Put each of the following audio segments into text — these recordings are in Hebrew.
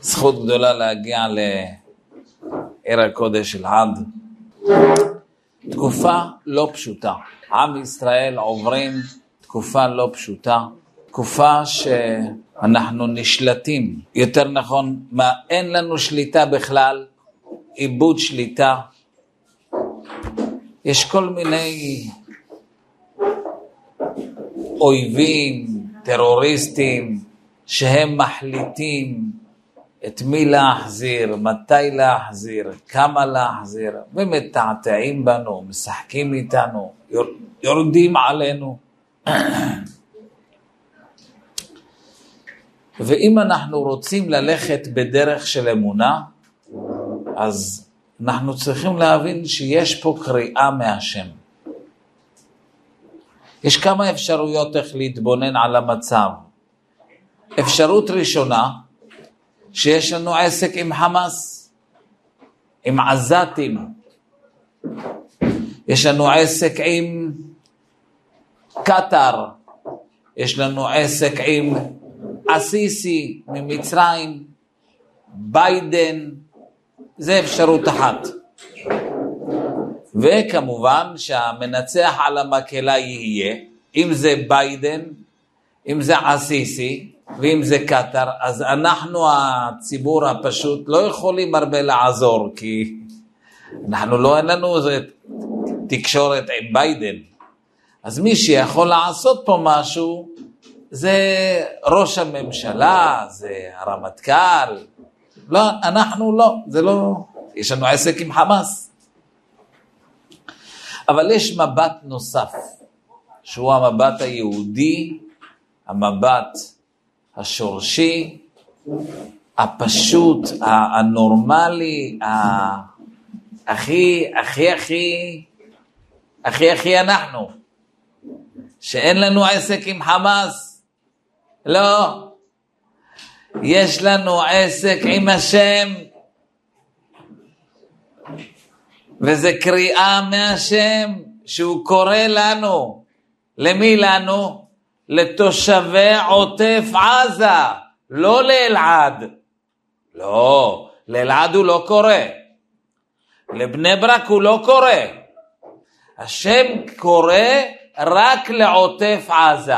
זכות גדולה להגיע לעיר הקודש של עד. תקופה לא פשוטה. עם ישראל עוברים תקופה לא פשוטה, תקופה שאנחנו נשלטים, יותר נכון, מה, אין לנו שליטה בכלל, איבוד שליטה. יש כל מיני אויבים, טרוריסטים, שהם מחליטים את מי להחזיר, מתי להחזיר, כמה להחזיר, ומתעתעים בנו, משחקים איתנו, יורדים עלינו. ואם אנחנו רוצים ללכת בדרך של אמונה, אז אנחנו צריכים להבין שיש פה קריאה מהשם. יש כמה אפשרויות איך להתבונן על המצב. אפשרות ראשונה, שיש לנו עסק עם חמאס, עם עזתים. יש לנו עסק עם קטאר, יש לנו עסק עם עסיסי ממצרים, ביידן, זה אפשרות אחת. וכמובן שהמנצח על המקהלה יהיה, אם זה ביידן, אם זה עסיסי, ואם זה קטאר, אז אנחנו הציבור הפשוט לא יכולים הרבה לעזור, כי אנחנו לא, אין לנו תקשורת עם ביידן. אז מי שיכול לעשות פה משהו זה ראש הממשלה, זה הרמטכ"ל. לא, אנחנו לא, זה לא, יש לנו עסק עם חמאס. אבל יש מבט נוסף, שהוא המבט היהודי, המבט השורשי, הפשוט, הנורמלי, הכי, הכי, הכי, הכי, הכי אנחנו. שאין לנו עסק עם חמאס. לא. יש לנו עסק עם השם. וזה קריאה מהשם שהוא קורא לנו. למי לנו? לתושבי עוטף עזה, לא לאלעד. לא, לאלעד הוא לא קורא. לבני ברק הוא לא קורא. השם קורא רק לעוטף עזה,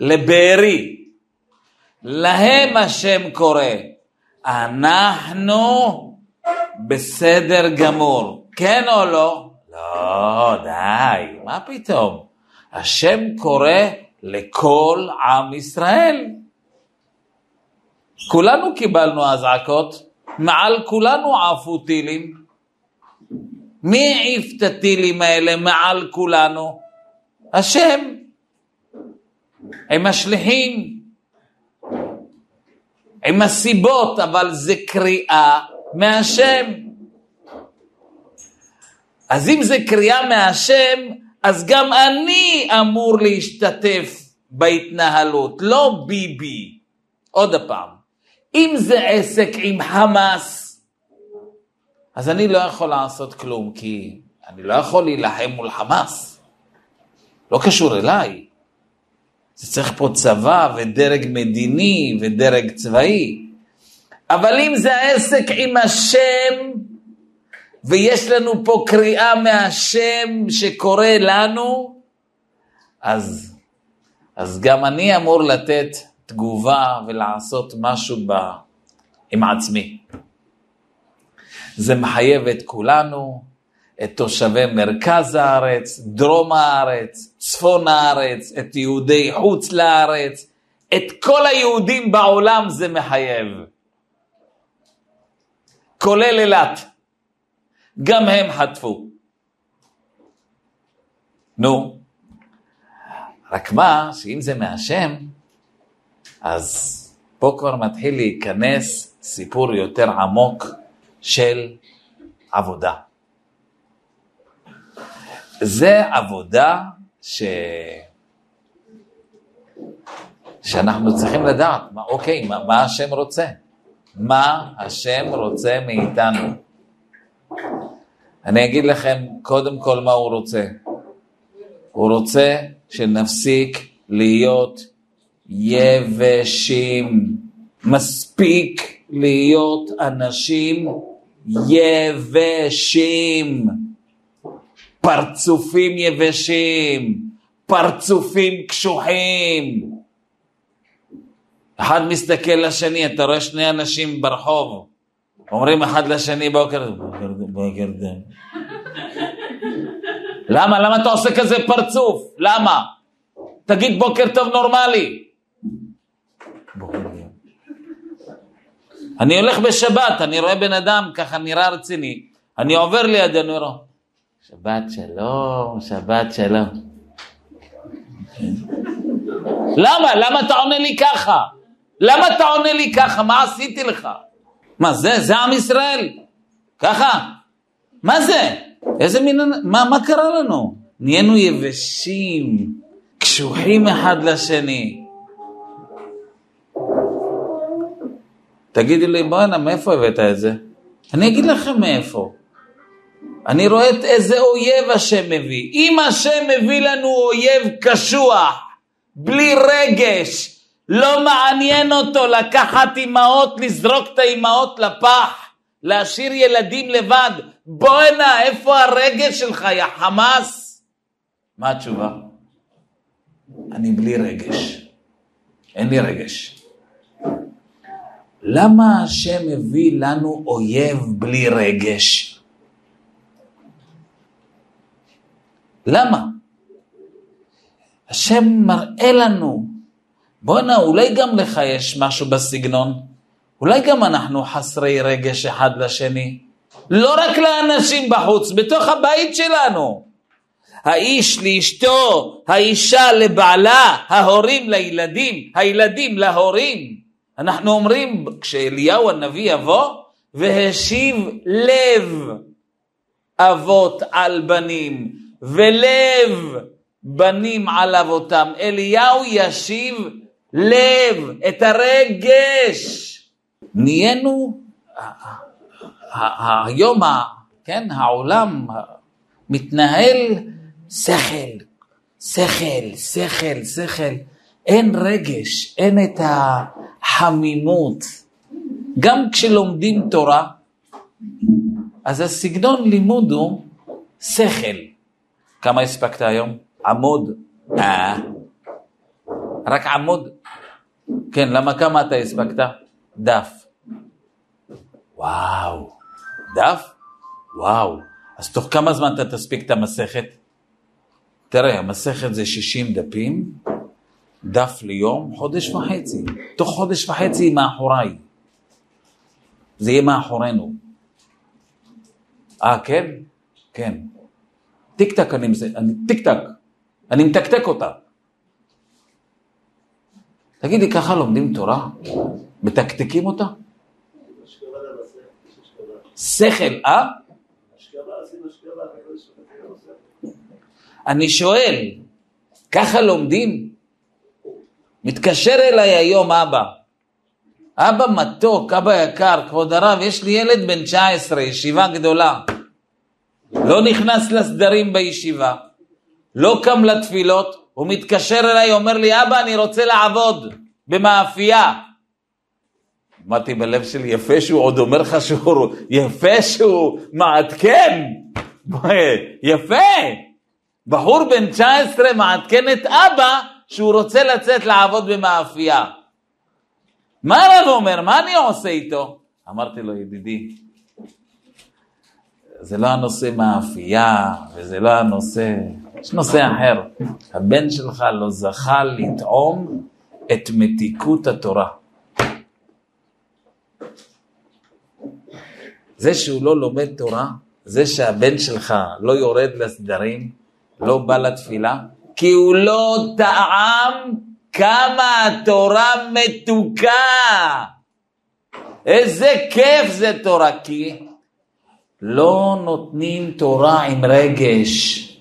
לבארי. להם השם קורא. אנחנו בסדר גמור. כן או לא? לא, די, מה פתאום? השם קורא לכל עם ישראל. כולנו קיבלנו אזעקות, מעל כולנו עפו טילים. מי העיף את הטילים האלה מעל כולנו? השם. עם השליחים, עם הסיבות, אבל זה קריאה מהשם. אז אם זה קריאה מהשם, אז גם אני אמור להשתתף בהתנהלות, לא ביבי. עוד פעם, אם זה עסק עם חמאס, אז אני לא יכול לעשות כלום, כי אני לא יכול להילחם מול חמאס. לא קשור אליי. זה צריך פה צבא ודרג מדיני ודרג צבאי. אבל אם זה העסק עם השם, ויש לנו פה קריאה מהשם שקורא לנו, אז, אז גם אני אמור לתת תגובה ולעשות משהו ב, עם עצמי. זה מחייב את כולנו, את תושבי מרכז הארץ, דרום הארץ, צפון הארץ, את יהודי חוץ לארץ, את כל היהודים בעולם זה מחייב. כולל אילת. גם הם חטפו. נו, רק מה, שאם זה מהשם, אז פה כבר מתחיל להיכנס סיפור יותר עמוק של עבודה. זה עבודה ש... שאנחנו צריכים לדעת, מה, אוקיי, מה, מה השם רוצה? מה השם רוצה מאיתנו? אני אגיד לכם קודם כל מה הוא רוצה. הוא רוצה שנפסיק להיות יבשים. מספיק להיות אנשים יבשים, פרצופים יבשים, פרצופים קשוחים. אחד מסתכל לשני, אתה רואה שני אנשים ברחוב, אומרים אחד לשני בוקר, בוקר טוב. למה? למה אתה עושה כזה פרצוף? למה? תגיד בוקר טוב נורמלי. אני הולך בשבת, אני רואה בן אדם ככה נראה רציני, אני עובר לידו, אני רואה, שבת שלום, שבת שלום. למה? למה אתה עונה לי ככה? למה אתה עונה לי ככה? מה עשיתי לך? מה זה? זה עם ישראל? ככה? מה זה? איזה מין... מה, מה קרה לנו? נהיינו יבשים, קשוחים אחד לשני. תגידי לי, בואנה, מאיפה הבאת את זה? אני אגיד לכם מאיפה. אני רואה את איזה אויב השם מביא. אם השם מביא לנו אויב קשוח, בלי רגש, לא מעניין אותו לקחת אימהות, לזרוק את האימהות לפח, להשאיר ילדים לבד. בואנה, איפה הרגש שלך, יא חמאס? מה התשובה? אני בלי רגש. אין לי רגש. למה השם מביא לנו אויב בלי רגש? למה? השם מראה לנו, בואנה, אולי גם לך יש משהו בסגנון, אולי גם אנחנו חסרי רגש אחד לשני, לא רק לאנשים בחוץ, בתוך הבית שלנו. האיש לאשתו, האישה לבעלה, ההורים לילדים, הילדים להורים. אנחנו אומרים, כשאליהו הנביא יבוא, והשיב לב אבות על בנים, ולב בנים על אבותם. אליהו ישיב לב, את הרגש. נהיינו, היום, כן, העולם מתנהל שכל, שכל, שכל, שכל. אין רגש, אין את החמימות. גם כשלומדים תורה, אז הסגנון לימוד הוא שכל. כמה הספקת היום? עמוד. אה. רק עמוד. כן, למה כמה אתה הספקת? דף. וואו. דף? וואו. אז תוך כמה זמן אתה תספיק את המסכת? תראה, המסכת זה 60 דפים, דף ליום, חודש וחצי. תוך חודש וחצי היא מאחוריי. זה יהיה מאחורינו. אה, כן? כן. טיק טק אני, אני טיק טק, אני מתקתק אותה. תגיד לי, ככה לומדים תורה? מתקתקים אותה? שכל, אה? אני שואל, ככה לומדים? מתקשר אליי היום אבא. אבא מתוק, אבא יקר, כבוד הרב, יש לי ילד בן 19, ישיבה גדולה. לא נכנס לסדרים בישיבה, לא קם לתפילות, הוא מתקשר אליי, אומר לי, אבא, אני רוצה לעבוד במאפייה. אמרתי בלב שלי, יפה שהוא עוד אומר לך שהוא, יפה שהוא מעדכן. יפה. בחור בן 19 מעדכן את אבא שהוא רוצה לצאת לעבוד במאפייה. מה הרב אומר? מה אני עושה איתו? אמרתי לו, ידידי, זה לא הנושא מאפייה, וזה לא הנושא, יש נושא אחר. הבן שלך לא זכה לטעום את מתיקות התורה. זה שהוא לא לומד תורה, זה שהבן שלך לא יורד לסדרים, לא בא לתפילה, כי הוא לא טעם כמה התורה מתוקה. איזה כיף זה תורה, כי לא נותנים תורה עם רגש.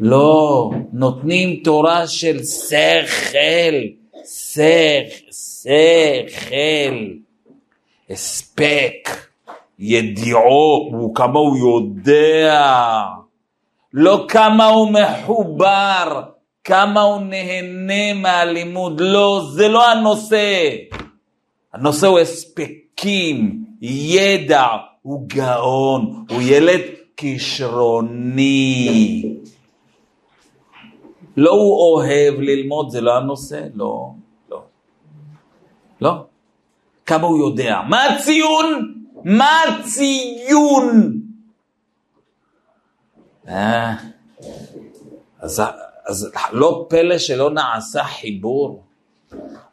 לא, נותנים תורה של שכל, שכל, שכל, הספק, ידיעו, כמה הוא יודע. לא כמה הוא מחובר, כמה הוא נהנה מהלימוד, לא, זה לא הנושא. הנושא הוא הספקים, ידע, הוא גאון, הוא ילד כישרוני. לא הוא אוהב ללמוד, זה לא הנושא, לא, לא. לא. כמה הוא יודע. מה הציון? מה הציון? אה, אז, אז לא פלא שלא נעשה חיבור.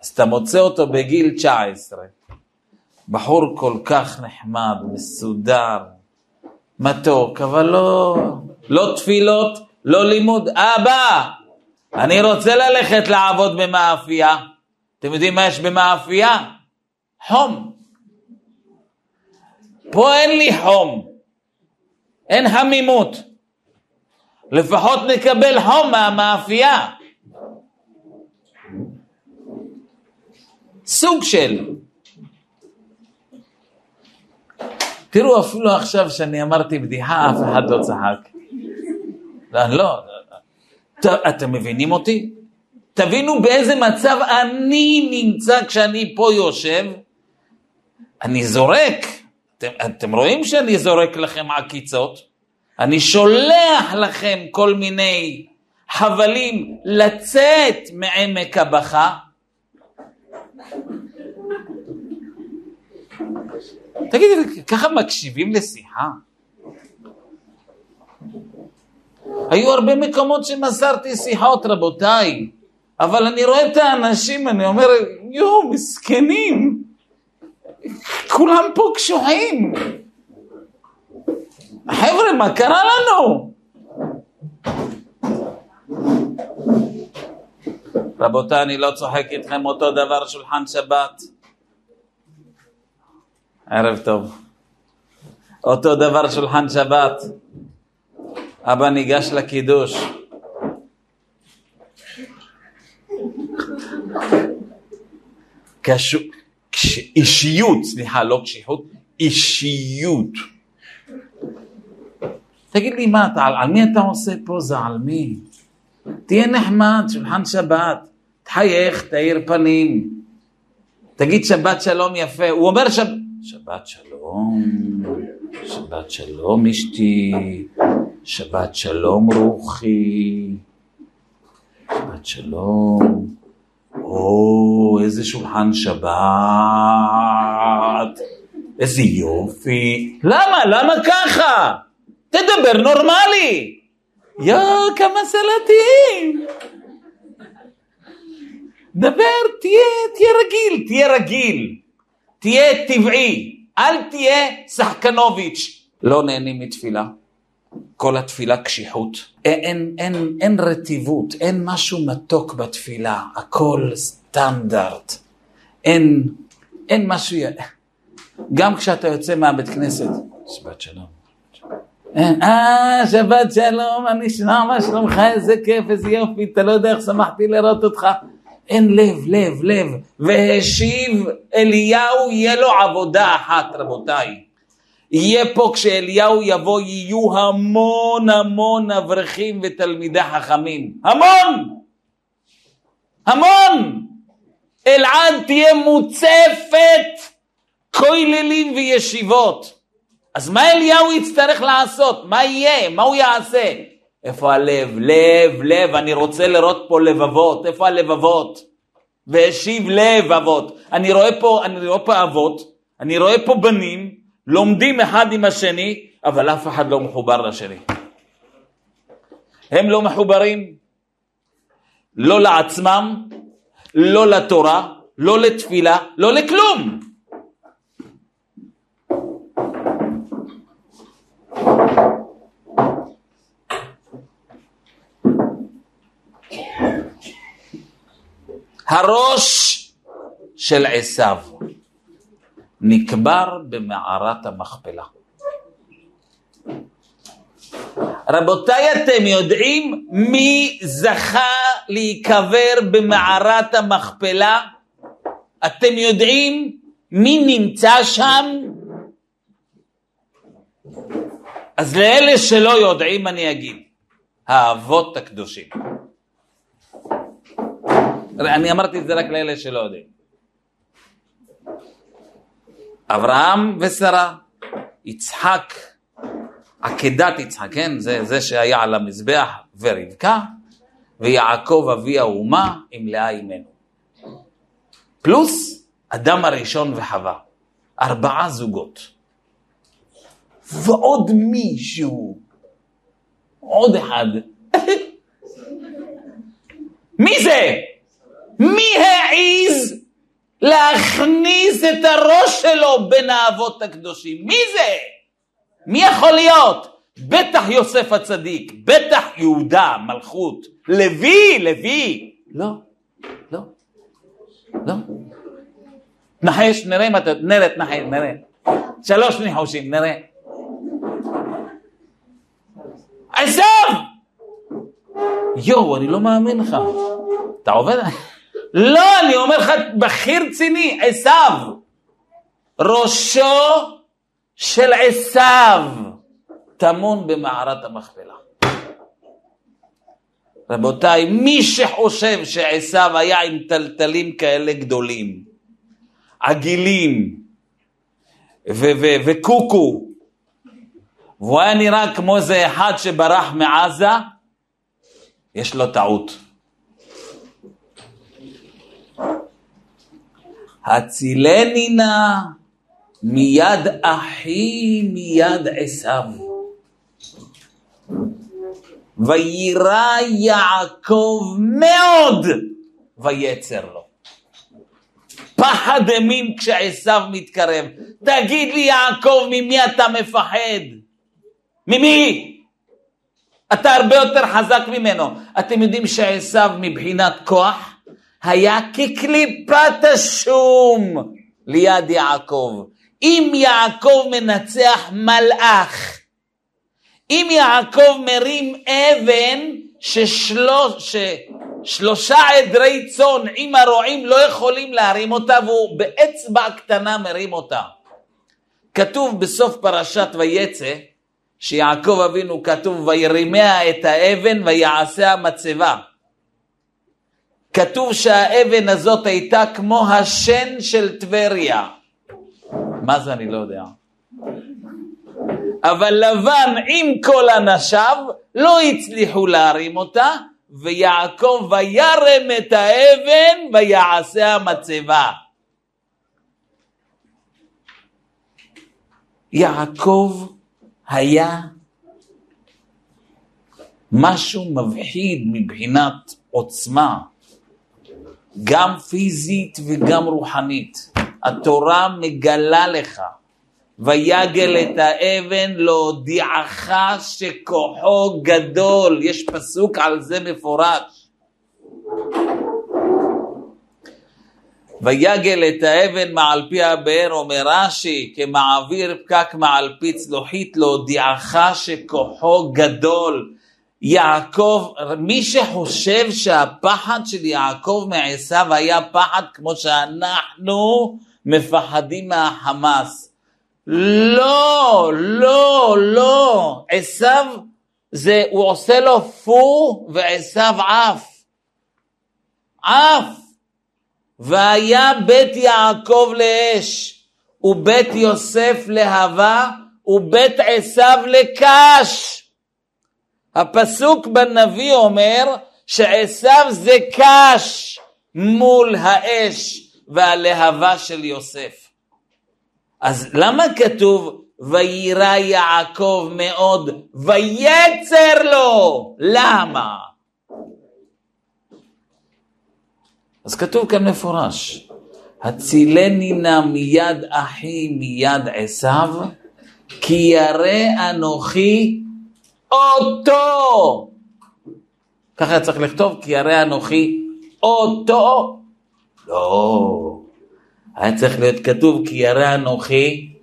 אז אתה מוצא אותו בגיל 19, בחור כל כך נחמד, מסודר, מתוק, אבל לא, לא תפילות, לא לימוד. אבא, אני רוצה ללכת לעבוד במאפייה. אתם יודעים מה יש במאפייה? חום. פה אין לי חום, אין חמימות. לפחות נקבל חום מהמאפייה. סוג של. תראו, אפילו עכשיו שאני אמרתי בדיחה, אף אחד לא צחק. לא, לא, אתם מבינים אותי? תבינו באיזה מצב אני נמצא כשאני פה יושב. אני זורק. אתם, אתם רואים שאני זורק לכם עקיצות? אני שולח לכם כל מיני חבלים לצאת מעמק הבכה. תגידי, ככה מקשיבים לשיחה? היו הרבה מקומות שמסרתי שיחות, רבותיי, אבל אני רואה את האנשים, אני אומר, יואו, מסכנים, כולם פה קשוחים. חבר'ה, מה קרה לנו? רבותיי, אני לא צוחק איתכם אותו דבר שולחן שבת. ערב טוב. אותו דבר שולחן שבת. אבא ניגש לקידוש. קשו... קש... אישיות, סליחה, לא קשיחות, אישיות. תגיד לי, מה אתה, על, מי אתה עושה פה? זה על מי? תהיה נחמד, שולחן שבת, תחייך, תאיר פנים, תגיד שבת שלום יפה. הוא אומר שב... שבת שלום, שבת שלום אשתי, שבת שלום רוחי, שבת שלום, או איזה שולחן שבת, איזה יופי. למה? למה ככה? תדבר נורמלי. יואו, כמה סלטים. דבר, תהיה, תהיה רגיל, תהיה רגיל. תהיה טבעי, אל תהיה שחקנוביץ'. לא נהנים מתפילה. כל התפילה קשיחות. אין, אין, אין, אין רטיבות, אין משהו מתוק בתפילה, הכל סטנדרט. אין, אין משהו... גם כשאתה יוצא מהבית כנסת, שבת שלום. אה, שבת שלום, אני שנע, מה שלומך, איזה כיף, איזה יופי, אתה לא יודע איך שמחתי לראות אותך. אין לב, לב, לב. והשיב אליהו, יהיה לו עבודה אחת, רבותיי. יהיה פה כשאליהו יבוא, יהיו המון המון אברכים ותלמידי חכמים. המון! המון! אלעד תהיה מוצפת כוללים וישיבות. אז מה אליהו יצטרך לעשות? מה יהיה? מה הוא יעשה? איפה הלב? לב, לב, אני רוצה לראות פה לבבות. איפה הלבבות? והשיב לב אבות. אני רואה פה, אני רואה פה אבות, אני רואה פה בנים, לומדים אחד עם השני, אבל אף אחד לא מחובר לשני. הם לא מחוברים, לא לעצמם, לא לתורה, לא לתפילה, לא לכלום. הראש של עשיו נקבר במערת המכפלה. רבותיי, אתם יודעים מי זכה להיקבר במערת המכפלה? אתם יודעים מי נמצא שם? אז לאלה שלא יודעים אני אגיד, האבות הקדושים. אני אמרתי את זה רק לאלה שלא יודעים. אברהם ושרה, יצחק, עקדת יצחק, כן? זה, זה שהיה על המזבח, ורבקה, ויעקב אבי האומה עם לאה אימנו. פלוס אדם הראשון וחווה. ארבעה זוגות. ועוד מישהו, עוד אחד. מי זה? מי העז להכניס את הראש שלו בין האבות הקדושים? מי זה? מי יכול להיות? בטח יוסף הצדיק, בטח יהודה, מלכות, לוי, לוי. לא, לא, לא. נחש, נראה אם אתה, נראה, נחש, נראה. שלוש ניחושים, נראה. עשיו! יואו, אני לא מאמין לך. אתה עובד? לא, אני אומר לך, בכי רציני, עשיו. ראשו של עשיו טמון במערת המכפלה. רבותיי, מי שחושב שעשיו היה עם טלטלים כאלה גדולים, עגילים וקוקו, והוא היה נראה כמו איזה אחד שברח מעזה, יש לו טעות. הצילני נא מיד אחי מיד עשיו. ויירא יעקב מאוד ויצר לו. פחד אימים כשעשיו מתקרב. תגיד לי יעקב, ממי אתה מפחד? ממי? אתה הרבה יותר חזק ממנו. אתם יודעים שעשיו מבחינת כוח היה כקליפת השום ליד יעקב. אם יעקב מנצח מלאך, אם יעקב מרים אבן ששלוש, ששלושה עדרי צאן עם הרועים לא יכולים להרים אותה והוא באצבע קטנה מרים אותה. כתוב בסוף פרשת ויצא שיעקב אבינו כתוב וירימיה את האבן ויעשה מצבה. כתוב שהאבן הזאת הייתה כמו השן של טבריה. מה זה אני לא יודע. אבל לבן עם כל אנשיו לא הצליחו להרים אותה, ויעקב וירם את האבן ויעשה המצבה. יעקב היה משהו מבחיד מבחינת עוצמה, גם פיזית וגם רוחנית. התורה מגלה לך, ויגל את האבן להודיעך שכוחו גדול, יש פסוק על זה מפורש. ויגל את האבן מעל פי הבאר, אומר רש"י, כמעביר פקק מעל פי צלוחית, להודיעך שכוחו גדול. יעקב, מי שחושב שהפחד של יעקב מעשיו היה פחד כמו שאנחנו מפחדים מהחמאס. לא, לא, לא. עשיו, זה, הוא עושה לו פו ועשיו עף. עף. והיה בית יעקב לאש, ובית יוסף להבה, ובית עשיו לקש. הפסוק בנביא אומר שעשיו זה קש מול האש והלהבה של יוסף. אז למה כתוב ויירא יעקב מאוד ויצר לו? למה? אז כתוב כאן מפורש, הצילני נא מיד אחי מיד עשיו, כי ירא אנוכי אותו. ככה צריך לכתוב, כי ירא אנוכי אותו. לא, היה צריך להיות כתוב, כי ירא אנוכי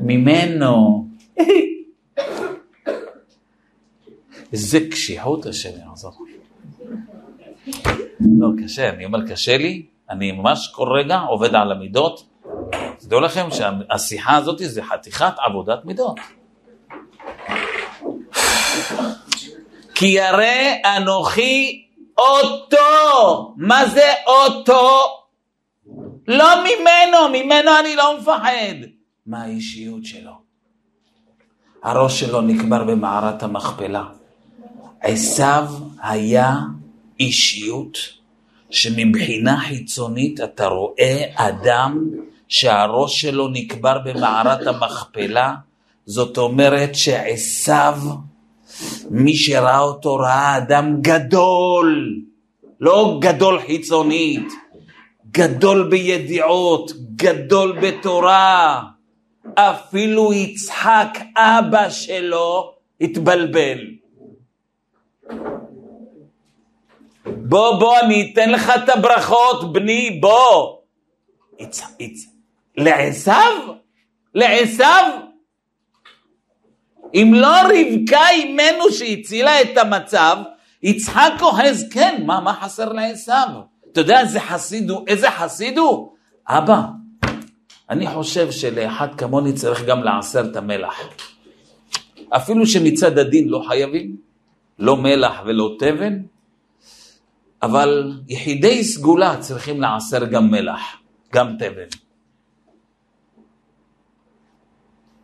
ממנו. איזה קשיחות השם יעזור. לא, קשה, אני אומר, קשה לי, אני ממש כל רגע עובד על המידות. תדעו לכם שהשיחה הזאת זה חתיכת עבודת מידות. כי ירא אנוכי אותו. מה זה אותו? לא ממנו, ממנו אני לא מפחד. מה האישיות שלו? הראש שלו נקבר במערת המכפלה. עשיו היה אישיות שמבחינה חיצונית אתה רואה אדם שהראש שלו נקבר במערת המכפלה, זאת אומרת שעשיו, מי שראה אותו ראה אדם גדול, לא גדול חיצונית, גדול בידיעות, גדול בתורה. אפילו יצחק אבא שלו התבלבל. בוא, בוא, אני אתן לך את הברכות, בני, בוא. לעשו? לעשו? אם לא רבקה אימנו שהצילה את המצב, יצחק אוחז, כן, מה, מה חסר לעשו? אתה יודע איזה חסיד הוא? איזה חסיד הוא? אבא, אני חושב שלאחד כמוני צריך גם לעשר את המלח. אפילו שמצד הדין לא חייבים, לא מלח ולא תבן, אבל יחידי סגולה צריכים לעשר גם מלח, גם תבן.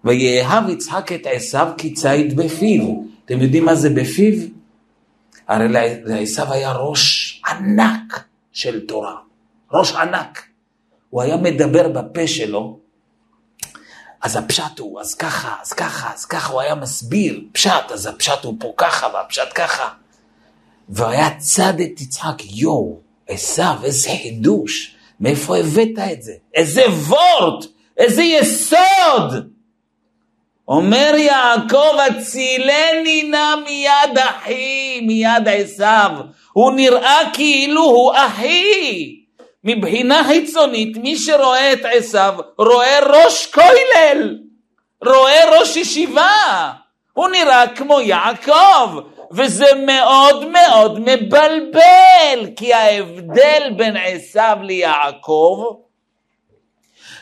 ויאהב יצחק את עשיו כי ציד בפיו. אתם יודעים מה זה בפיו? הרי לעשיו היה ראש ענק של תורה, ראש ענק. הוא היה מדבר בפה שלו, אז הפשט הוא, אז ככה, אז ככה, אז ככה, הוא היה מסביר, פשט, אז הפשט הוא פה ככה, והפשט ככה. והיה צד את יצחק, יואו, עשיו, איזה חידוש, מאיפה הבאת את זה? איזה וורט, איזה יסוד! אומר יעקב, הצילני נא מיד אחי, מיד עשיו. הוא נראה כאילו הוא אחי. מבחינה חיצונית, מי שרואה את עשיו, רואה ראש כולל, רואה ראש ישיבה. הוא נראה כמו יעקב, וזה מאוד מאוד מבלבל, כי ההבדל בין עשיו ליעקב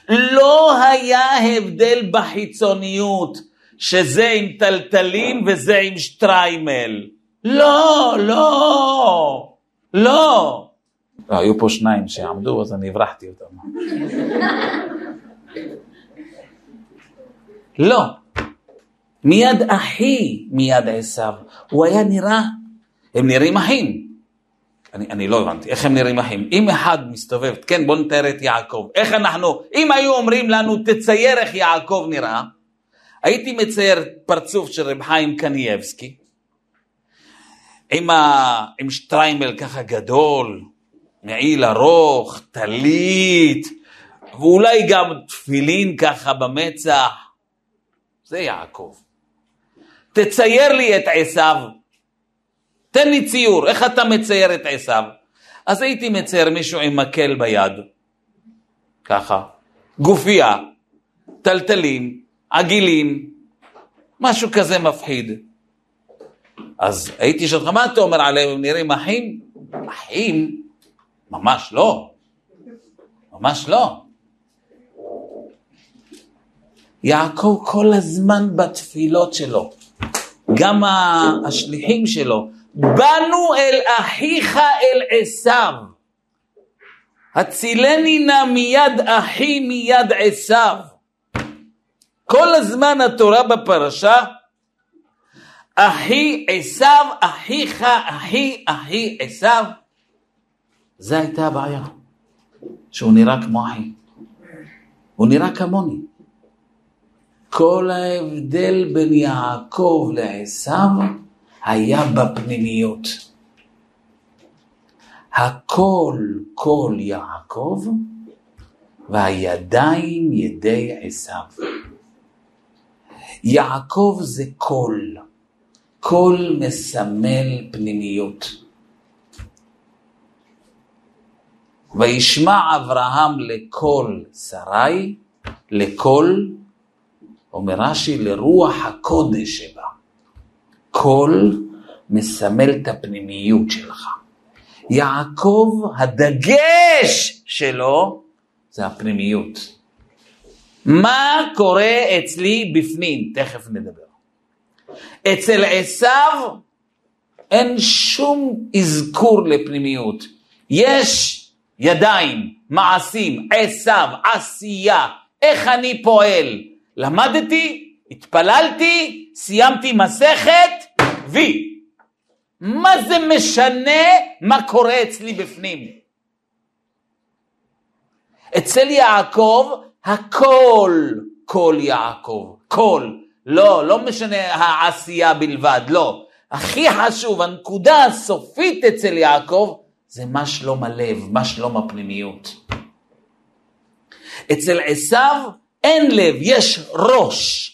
לא היה הבדל בחיצוניות, שזה עם טלטלים וזה עם שטריימל. לא, לא, לא. לא, היו פה שניים שעמדו, אז אני הברחתי אותם. לא. מיד אחי, מיד עשיו. הוא היה נראה, הם נראים אחים. אני, אני לא הבנתי, איך הם נראים אחים? אם אחד מסתובב, כן, בוא נתאר את יעקב. איך אנחנו, אם היו אומרים לנו, תצייר איך יעקב נראה, הייתי מצייר פרצוף של רב חיים קנייבסקי, עם, ה, עם שטריימל ככה גדול, מעיל ארוך, טלית, ואולי גם תפילין ככה במצח. זה יעקב. תצייר לי את עשיו. תן לי ציור, איך אתה מצייר את עשיו? אז הייתי מצייר מישהו עם מקל ביד, ככה, גופייה, טלטלים, עגילים, משהו כזה מפחיד. אז הייתי שואל לך, מה אתה אומר עליהם, הם נראים אחים? אחים? ממש לא. ממש לא. יעקב כל הזמן בתפילות שלו, גם השליחים שלו, באנו אל אחיך אל עשיו. הצילני נא מיד אחי מיד עשיו. כל הזמן התורה בפרשה, אחי עשיו, אחיך, אחי, אחי עשיו. זו הייתה הבעיה, שהוא נראה כמו אחי. הוא נראה כמוני. כל ההבדל בין יעקב לעשיו היה בפנימיות. הכל כל יעקב והידיים ידי עשיו. יעקב זה קול, קול מסמל פנימיות. וישמע אברהם לקול שרי, לקול, אומר רש"י, לרוח הקודש שבה. קול מסמל את הפנימיות שלך. יעקב, הדגש שלו זה הפנימיות. מה קורה אצלי בפנים? תכף נדבר. אצל עשיו אין שום אזכור לפנימיות. יש ידיים, מעשים, עשיו, עשייה, איך אני פועל. למדתי, התפללתי, סיימתי מסכת, וי. מה זה משנה מה קורה אצלי בפנים? אצל יעקב הכל כל יעקב, כל. לא, לא משנה העשייה בלבד, לא. הכי חשוב, הנקודה הסופית אצל יעקב, זה מה שלום הלב, מה שלום הפנימיות. אצל עשיו אין לב, יש ראש.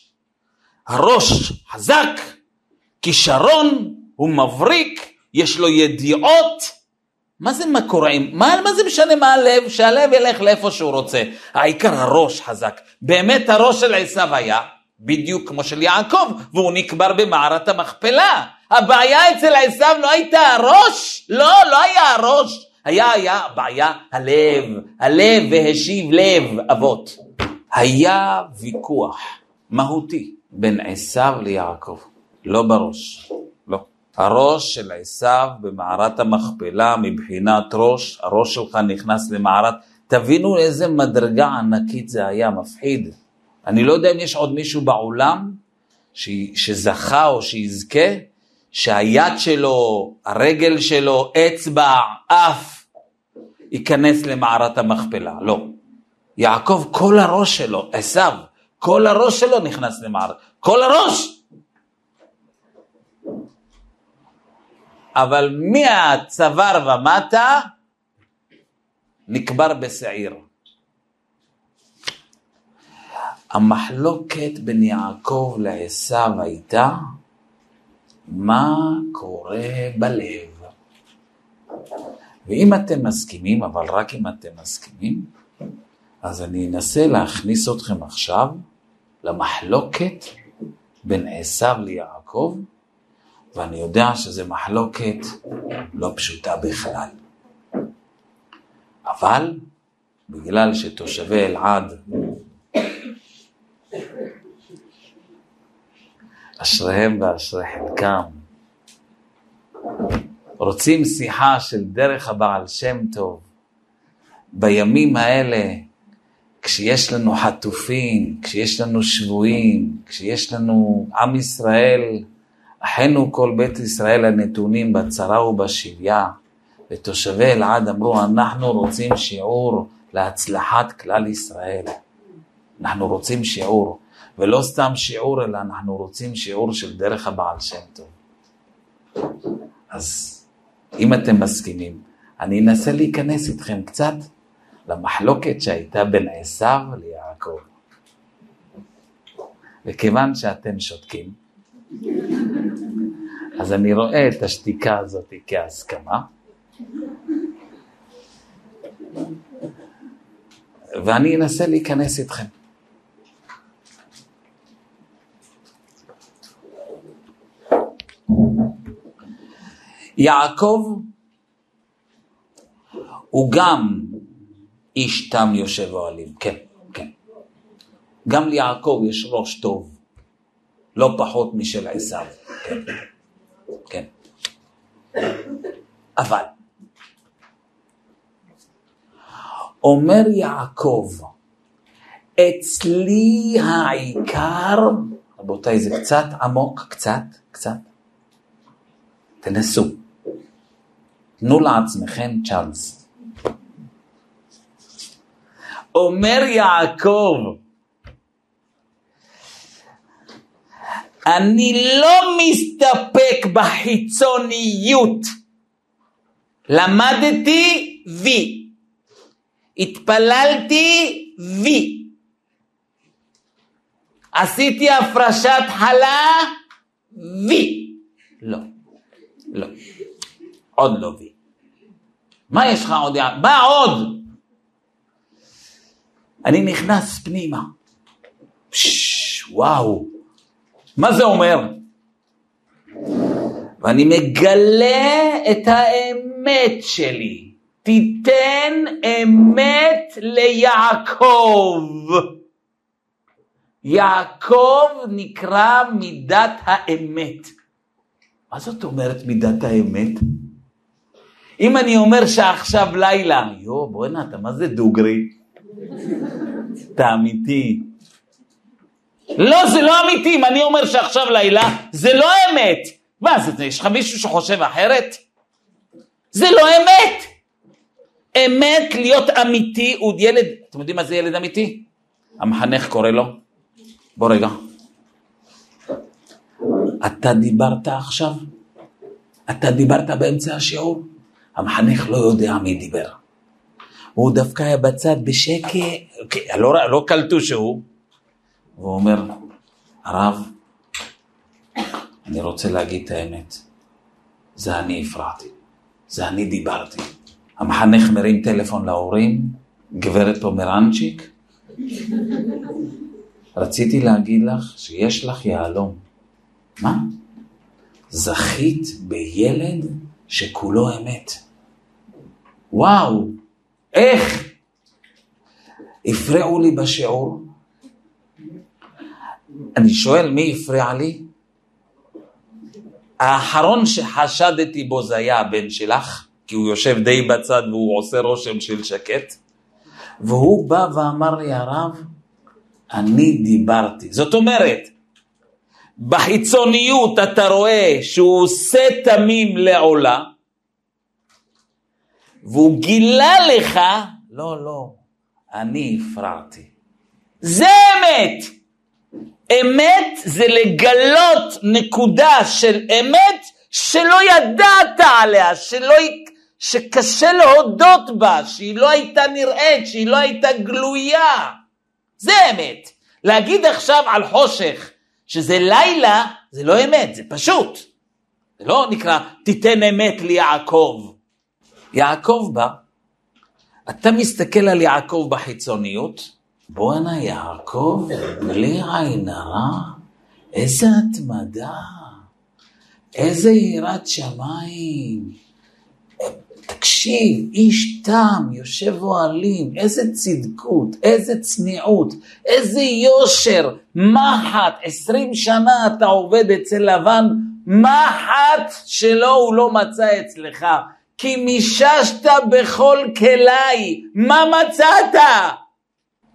הראש חזק, כישרון, הוא מבריק, יש לו ידיעות. מה זה מה קורה עם, מה, מה זה משנה מה הלב? שהלב ילך לאיפה שהוא רוצה. העיקר הראש חזק. באמת הראש של עשיו היה בדיוק כמו של יעקב, והוא נקבר במערת המכפלה. הבעיה אצל עשיו לא הייתה הראש, לא, לא היה הראש. היה, היה בעיה הלב, הלב והשיב לב אבות. היה ויכוח מהותי בין עשיו ליעקב, לא בראש, לא. הראש של עשיו במערת המכפלה מבחינת ראש, הראש שלך נכנס למערת, תבינו איזה מדרגה ענקית זה היה, מפחיד. אני לא יודע אם יש עוד מישהו בעולם ש... שזכה או שיזכה, שהיד שלו, הרגל שלו, אצבע, אף, ייכנס למערת המכפלה. לא. יעקב, כל הראש שלו, עשיו, כל הראש שלו נכנס למערת, כל הראש! אבל מהצוואר ומטה נקבר בשעיר. המחלוקת בין יעקב לעשו הייתה מה קורה בלב. ואם אתם מסכימים, אבל רק אם אתם מסכימים, אז אני אנסה להכניס אתכם עכשיו למחלוקת בין עשו ליעקב, ואני יודע שזו מחלוקת לא פשוטה בכלל. אבל בגלל שתושבי אלעד אשריהם ואשרי חלקם. רוצים שיחה של דרך הבעל שם טוב. בימים האלה, כשיש לנו חטופים, כשיש לנו שבויים, כשיש לנו עם ישראל, אחינו כל בית ישראל הנתונים בצרה ובשביה, ותושבי אלעד אמרו, אנחנו רוצים שיעור להצלחת כלל ישראל. אנחנו רוצים שיעור. ולא סתם שיעור, אלא אנחנו רוצים שיעור של דרך הבעל שם טוב. אז אם אתם מסכימים, אני אנסה להיכנס איתכם קצת למחלוקת שהייתה בין עשיו ליעקב. וכיוון שאתם שותקים, אז אני רואה את השתיקה הזאת כהסכמה, ואני אנסה להיכנס איתכם. יעקב הוא גם איש תם יושב אוהלים, כן, כן. גם ליעקב יש ראש טוב, לא פחות משל עשיו, כן, כן. אבל, אומר יעקב, אצלי העיקר, רבותיי, זה קצת עמוק, קצת, קצת, תנסו. תנו לעצמכם צ'אנס. אומר יעקב, אני לא מסתפק בחיצוניות. למדתי וי. התפללתי וי. עשיתי הפרשת חלה וי. לא, לא. עוד לא וי. מה יש לך עוד? מה עוד? אני נכנס פנימה. וואו, מה זה אומר? ואני מגלה את האמת שלי. תיתן אמת ליעקב. יעקב נקרא מידת האמת. מה זאת אומרת מידת האמת? אם אני אומר שעכשיו לילה, יו, בוא'נה, אתה מה זה דוגרי? אתה אמיתי. לא, זה לא אמיתי, אם אני אומר שעכשיו לילה, זה לא אמת. מה, זה, יש לך מישהו שחושב אחרת? זה לא אמת. אמת להיות אמיתי הוא ילד, אתם יודעים מה זה ילד אמיתי? המחנך קורא לו, בוא רגע, אתה דיברת עכשיו? אתה דיברת באמצע השיעור? המחנך לא יודע מי דיבר. הוא דווקא היה בצד בשקט, אוקיי, לא, לא קלטו שהוא. והוא אומר, הרב, אני רוצה להגיד את האמת, זה אני הפרעתי, זה אני דיברתי. המחנך מרים טלפון להורים, גברת פומרנצ'יק, רציתי להגיד לך שיש לך יהלום. מה? זכית בילד שכולו אמת. וואו, איך? הפריעו לי בשיעור. אני שואל, מי הפריע לי? האחרון שחשדתי בו זה היה הבן שלך, כי הוא יושב די בצד והוא עושה רושם של שקט, והוא בא ואמר לי, הרב, אני דיברתי. זאת אומרת, בחיצוניות אתה רואה שהוא עושה תמים לעולה, והוא גילה לך, לא, לא, אני הפרעתי. זה אמת. אמת זה לגלות נקודה של אמת שלא ידעת עליה, שלא, שקשה להודות בה, שהיא לא הייתה נראית, שהיא לא הייתה גלויה. זה אמת. להגיד עכשיו על חושך שזה לילה, זה לא אמת, זה פשוט. זה לא נקרא תיתן אמת ליעקב. יעקב בא, אתה מסתכל על יעקב בחיצוניות, בואנה יעקב, בלי עין הרע, איזה התמדה, איזה יראת שמיים. תקשיב, איש תם, יושב אוהלים, איזה צדקות, איזה צניעות, איזה יושר, מחט, עשרים שנה אתה עובד אצל לבן, מחט שלא הוא לא מצא אצלך, כי מיששת בכל כליי, מה מצאת?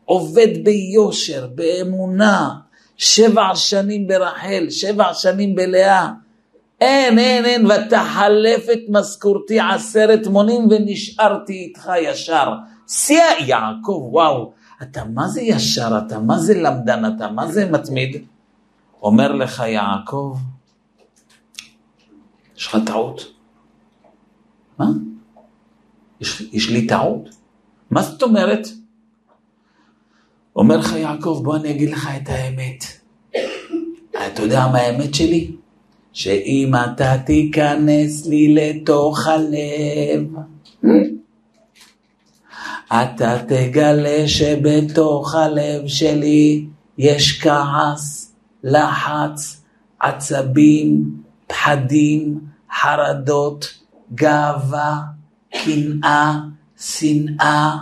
עובד ביושר, באמונה, שבע שנים ברחל, שבע שנים בלאה. אין, אין, אין, ותחלף את משכורתי עשרת מונים ונשארתי איתך ישר. שיא יעקב, וואו, אתה מה זה ישר, אתה מה זה למדן, אתה מה זה מתמיד? אומר לך יעקב, יש לך טעות. מה? יש, יש לי טעות? מה זאת אומרת? אומר לך יעקב, בוא אני אגיד לך את האמת. אתה יודע מה האמת שלי? שאם אתה תיכנס לי לתוך הלב, אתה תגלה שבתוך הלב שלי יש כעס, לחץ, עצבים, פחדים, חרדות, גאווה, קנאה, שנאה.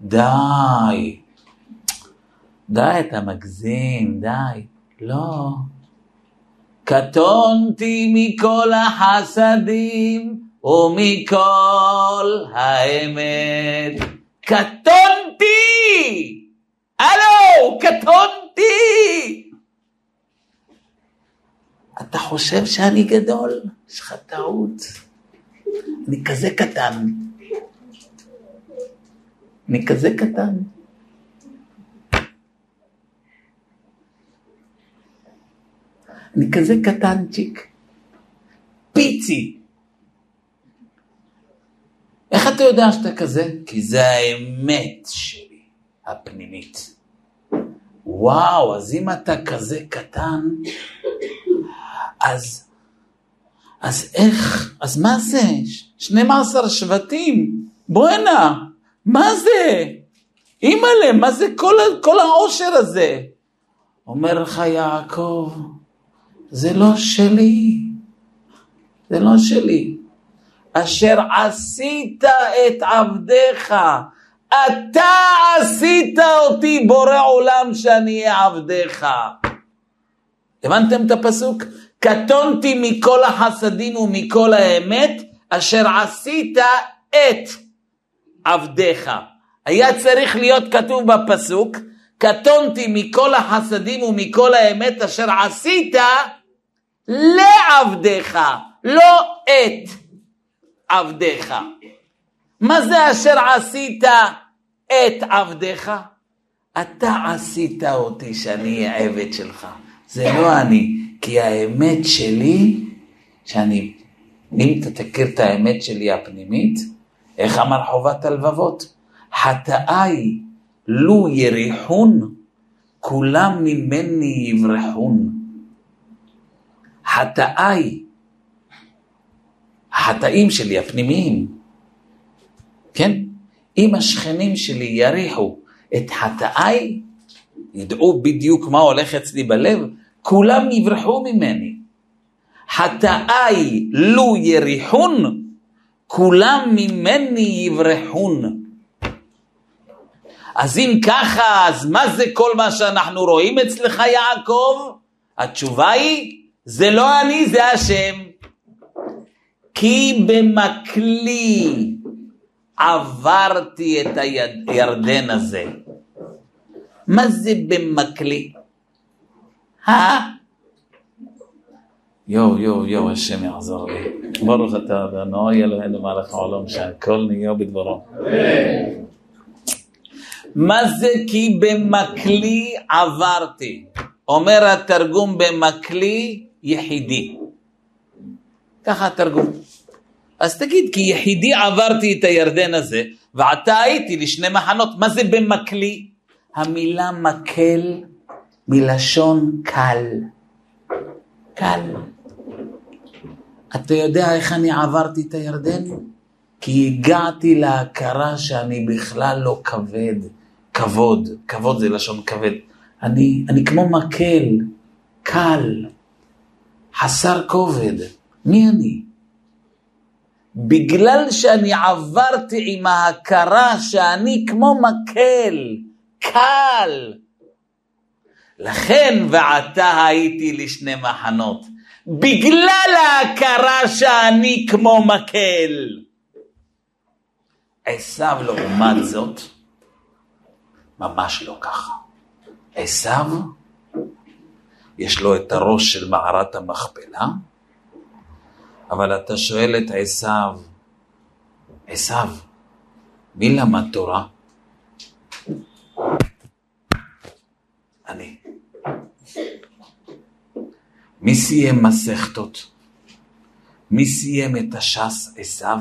די. די, אתה מגזים, די. לא. קטונתי מכל החסדים ומכל האמת. קטונתי! הלו, קטונתי! אתה חושב שאני גדול? יש לך טעות. אני כזה קטן. אני כזה קטן. אני כזה קטנצ'יק, פיצי. איך אתה יודע שאתה כזה? כי זה האמת שלי, הפנימית. וואו, אז אם אתה כזה קטן, אז, אז איך, אז מה זה? 12 שבטים, בואנה, מה זה? אימא'לה, מה זה כל, כל העושר הזה? אומר לך יעקב, זה לא שלי, זה לא שלי. אשר עשית את עבדיך, אתה עשית אותי בורא עולם שאני אהיה עבדיך. הבנתם את הפסוק? קטונתי מכל החסדים ומכל האמת, אשר עשית את עבדיך. היה צריך להיות כתוב בפסוק, קטונתי מכל החסדים ומכל האמת אשר עשית לעבדיך, לא את עבדיך. מה זה אשר עשית את עבדיך? אתה עשית אותי שאני אהיה עבד שלך. זה לא אני, כי האמת שלי, שאני, אם אתה תכיר את האמת שלי הפנימית, איך אמר חובת הלבבות? חטאיי לו יריחון, כולם ממני יברחון. חטאיי, החטאים שלי הפנימיים, כן? אם השכנים שלי יריחו את חטאיי, ידעו בדיוק מה הולך אצלי בלב, כולם יברחו ממני. חטאיי לו יריחון, כולם ממני יברחון. אז אם ככה, אז מה זה כל מה שאנחנו רואים אצלך, יעקב? התשובה היא, זה לא אני, זה השם. כי במקלי עברתי את הירדן הזה. מה זה במקלי? יואו, יואו, יואו, השם יעזור לי. ברוך אתה אדוני אלוהינו מלך העולם שהכל נהיה בדברו. מה זה כי במקלי עברתי? אומר התרגום במקלי יחידי. ככה התרגום. אז תגיד, כי יחידי עברתי את הירדן הזה, ועתה הייתי לשני מחנות. מה זה במקלי? המילה מקל מלשון קל. קל. אתה יודע איך אני עברתי את הירדן? כי הגעתי להכרה שאני בכלל לא כבד. כבוד, כבוד זה לשון כבד. אני, אני כמו מקל, קל, חסר כובד. מי אני? בגלל שאני עברתי עם ההכרה שאני כמו מקל, קל. לכן ועתה הייתי לשני מחנות. בגלל ההכרה שאני כמו מקל. עשיו לעומת זאת, ממש לא ככה. עשיו, יש לו את הראש של מערת המכפלה, אבל אתה שואל את עשיו, עשיו, מי למד תורה? אני. מי סיים מסכתות? מי סיים את הש"ס עשיו?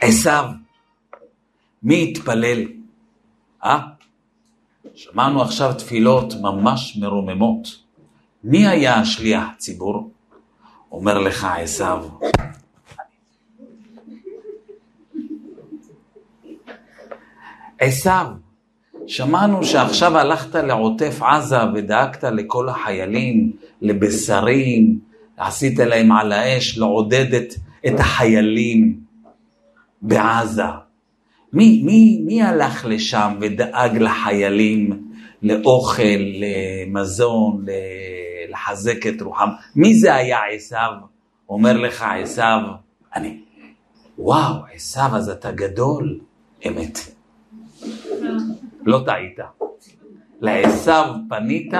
עשיו, מי התפלל? אה? שמענו עכשיו תפילות ממש מרוממות. מי היה השליח ציבור? אומר לך עשיו. עשיו, שמענו שעכשיו הלכת לעוטף עזה ודאגת לכל החיילים, לבשרים, עשית להם על האש, לעודד את, את החיילים. בעזה. מי, מי, מי הלך לשם ודאג לחיילים, לאוכל, למזון, לחזק את רוחם? מי זה היה עשיו? אומר לך עשיו, אני. וואו, עשיו, אז אתה גדול. אמת. לא טעית. לעשיו פנית,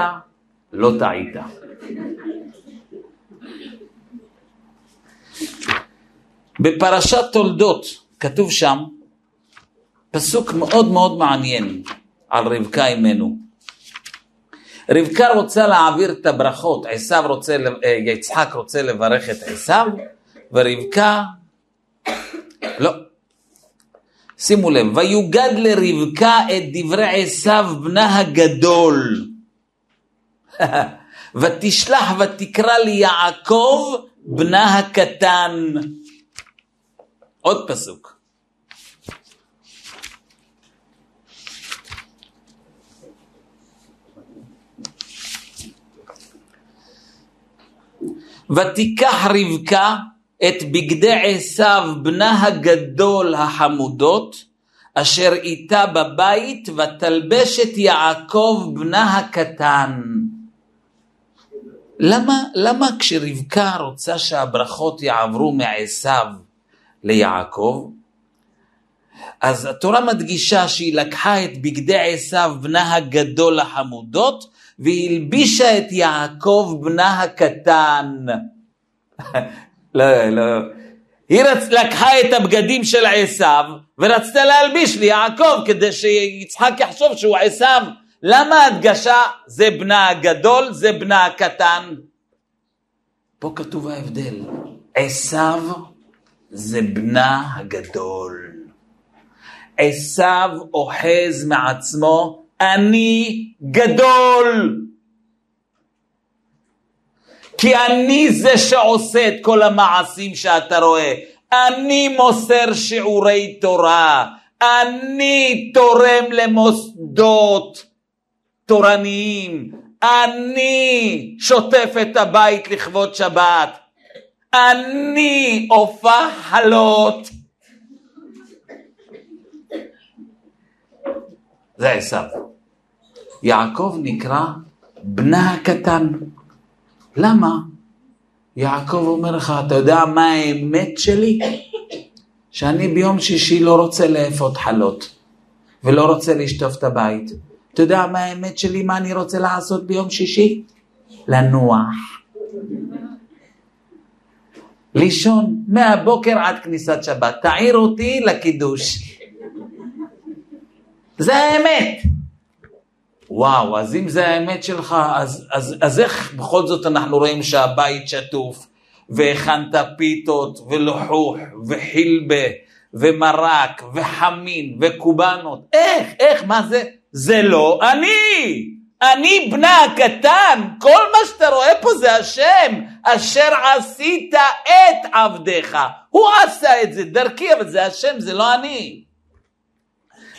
לא טעית. בפרשת תולדות, כתוב שם פסוק מאוד מאוד מעניין על רבקה אימנו. רבקה רוצה להעביר את הברכות, עשיו רוצה, אה, יצחק רוצה לברך את עשיו, ורבקה, לא. שימו לב, ויוגד לרבקה את דברי עשיו בנה הגדול. ותשלח ותקרא ליעקב בנה הקטן. עוד פסוק. ותיקח רבקה את בגדי עשיו בנה הגדול החמודות, אשר איתה בבית, ותלבש את יעקב בנה הקטן. למה, למה כשרבקה רוצה שהברכות יעברו מעשיו ליעקב, אז התורה מדגישה שהיא לקחה את בגדי עשיו בנה הגדול החמודות והלבישה את יעקב בנה הקטן. לא, לא. היא רצ... לקחה את הבגדים של עשיו ורצתה להלביש ליעקב כדי שיצחק יחשוב שהוא עשיו. למה הדגשה זה בנה הגדול, זה בנה הקטן? פה כתוב ההבדל. עשיו זה בנה הגדול. עשיו אוחז מעצמו, אני גדול. כי אני זה שעושה את כל המעשים שאתה רואה. אני מוסר שיעורי תורה. אני תורם למוסדות תורניים. אני שוטף את הבית לכבוד שבת. אני הופע חלות. זה עשיו. יעקב נקרא בנה הקטן. למה? יעקב אומר לך, אתה יודע מה האמת שלי? שאני ביום שישי לא רוצה לאפות חלות, ולא רוצה לשטוף את הבית. אתה יודע מה האמת שלי, מה אני רוצה לעשות ביום שישי? לנוח. לישון מהבוקר עד כניסת שבת. תעיר אותי לקידוש. זה האמת. וואו, אז אם זה האמת שלך, אז, אז, אז איך בכל זאת אנחנו רואים שהבית שטוף, והכנת פיתות, ולוחוך, וחילבה, ומרק, וחמין, וקובנות? איך, איך, מה זה? זה לא אני! אני בנה הקטן, כל מה שאתה רואה פה זה השם, אשר עשית את עבדיך. הוא עשה את זה דרכי, אבל זה השם, זה לא אני.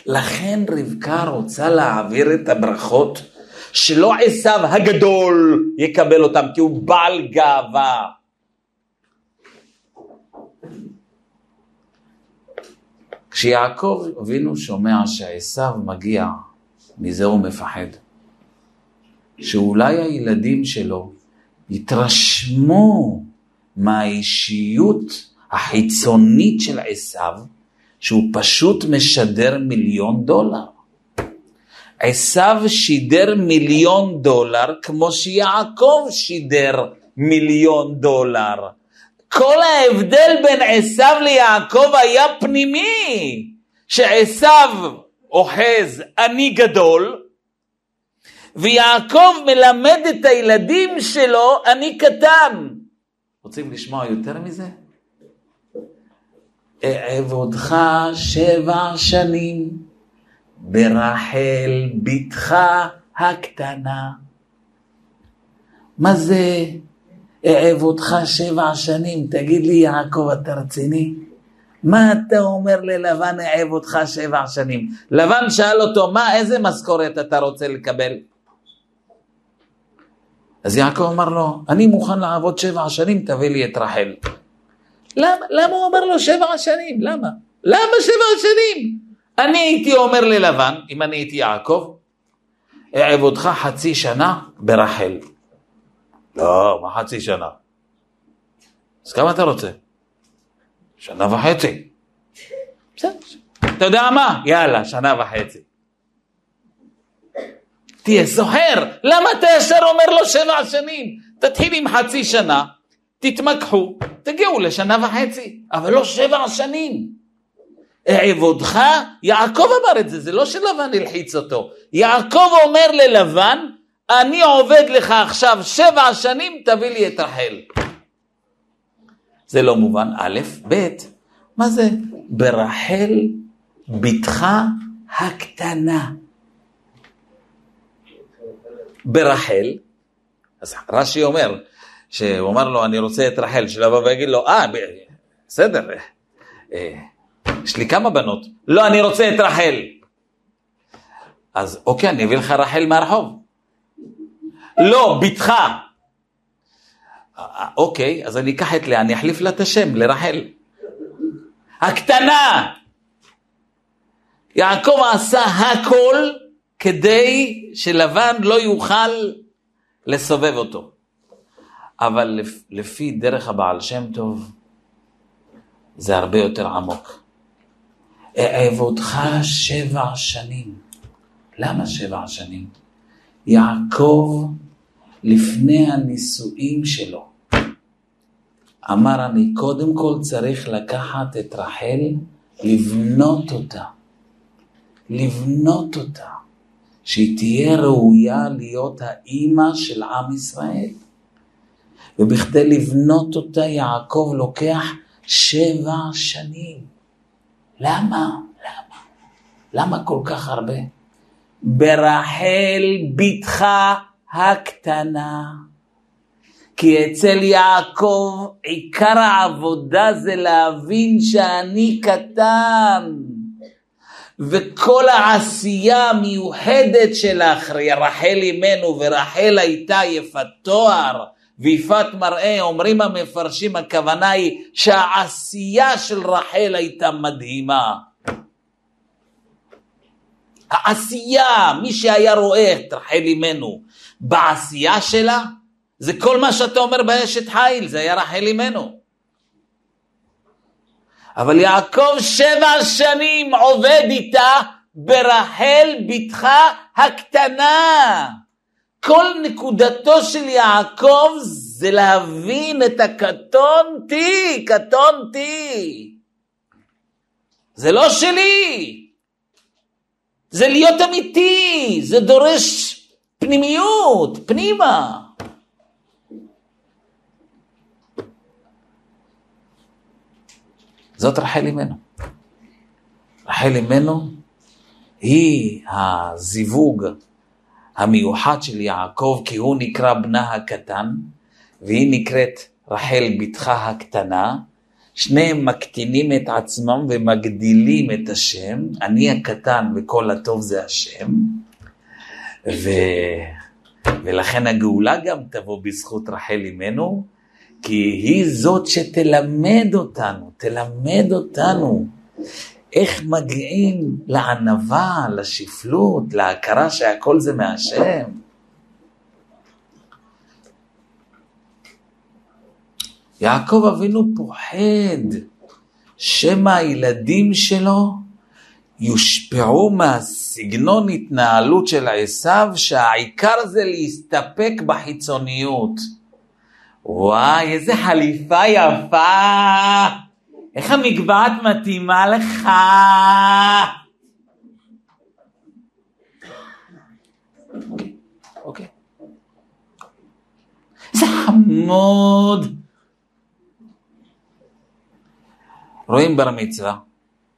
לכן רבקה רוצה להעביר את הברכות, שלא עשיו הגדול יקבל אותם, כי הוא בעל גאווה. כשיעקב אבינו שומע שעשיו מגיע, מזה הוא מפחד. שאולי הילדים שלו יתרשמו מהאישיות החיצונית של עשיו, שהוא פשוט משדר מיליון דולר. עשיו שידר מיליון דולר כמו שיעקב שידר מיליון דולר. כל ההבדל בין עשיו ליעקב היה פנימי, שעשיו אוחז אני גדול, ויעקב מלמד את הילדים שלו אני קטן. רוצים לשמוע יותר מזה? אעבודך שבע שנים ברחל בתך הקטנה. מה זה אעבודך שבע שנים? תגיד לי, יעקב, אתה רציני? מה אתה אומר ללבן אעב אותך שבע שנים? לבן שאל אותו, מה, איזה משכורת אתה רוצה לקבל? אז יעקב אמר לו, אני מוכן לעבוד שבע שנים, תביא לי את רחל. למה, למה הוא אומר לו שבע שנים? למה? למה שבע שנים? אני הייתי אומר ללבן, אם אני הייתי יעקב, אעבודך חצי שנה ברחל. לא, מה חצי שנה? אז כמה אתה רוצה? שנה וחצי. בסדר. אתה יודע מה? יאללה, שנה וחצי. תהיה סוחר, למה אתה ישר אומר לו שבע שנים? תתחיל עם חצי שנה, תתמקחו, תגיעו לשנה וחצי, אבל לא שבע שנים. אעבודך, יעקב אמר את זה, זה לא שלבן הלחיץ אותו. יעקב אומר ללבן, אני עובד לך עכשיו שבע שנים, תביא לי את רחל. זה לא מובן, א', ב', מה זה? ברחל בתך הקטנה. ברחל, אז רש"י אומר, שהוא אמר לו, אני רוצה את רחל, שלבוא ויגיד לו, אה, בסדר, אה, יש לי כמה בנות. לא, אני רוצה את רחל. אז אוקיי, אני אביא לך רחל מהרחוב. לא, בתך. אוקיי, אז אני אקח את לאה, אני אחליף לה את השם, לרחל. הקטנה. יעקב עשה הכל כדי שלבן לא יוכל לסובב אותו. אבל לפי דרך הבעל שם טוב, זה הרבה יותר עמוק. אעבודך שבע שנים. למה שבע שנים? יעקב, לפני הנישואים שלו, אמר אני קודם כל צריך לקחת את רחל, לבנות אותה. לבנות אותה. שהיא תהיה ראויה להיות האימא של עם ישראל. ובכדי לבנות אותה יעקב לוקח שבע שנים. למה? למה? למה כל כך הרבה? ברחל בתך הקטנה. כי אצל יעקב עיקר העבודה זה להבין שאני קטן. וכל העשייה המיוחדת שלך, רחל אימנו, ורחל הייתה יפת תואר ויפת מראה, אומרים המפרשים, הכוונה היא שהעשייה של רחל הייתה מדהימה. העשייה, מי שהיה רואה את רחל אימנו בעשייה שלה, זה כל מה שאתה אומר באשת חיל, זה היה רחל אימנו. אבל יעקב שבע שנים עובד איתה ברחל בתך הקטנה. כל נקודתו של יעקב זה להבין את הקטונתי, קטונתי. זה לא שלי, זה להיות אמיתי, זה דורש פנימיות, פנימה. זאת רחל אימנו. רחל אימנו היא הזיווג המיוחד של יעקב, כי הוא נקרא בנה הקטן, והיא נקראת רחל בתך הקטנה. שניהם מקטינים את עצמם ומגדילים את השם, אני הקטן וכל הטוב זה השם, ו... ולכן הגאולה גם תבוא בזכות רחל אימנו, כי היא זאת שתלמד אותנו, תלמד אותנו איך מגיעים לענווה, לשפלות, להכרה שהכל זה מהשם. יעקב אבינו פוחד שמא הילדים שלו יושפעו מהסגנון התנהלות של עשיו, שהעיקר זה להסתפק בחיצוניות. וואי, איזה חליפה יפה! איך המגבעת מתאימה לך? אוקיי. איזה חמוד. רואים בר מצווה,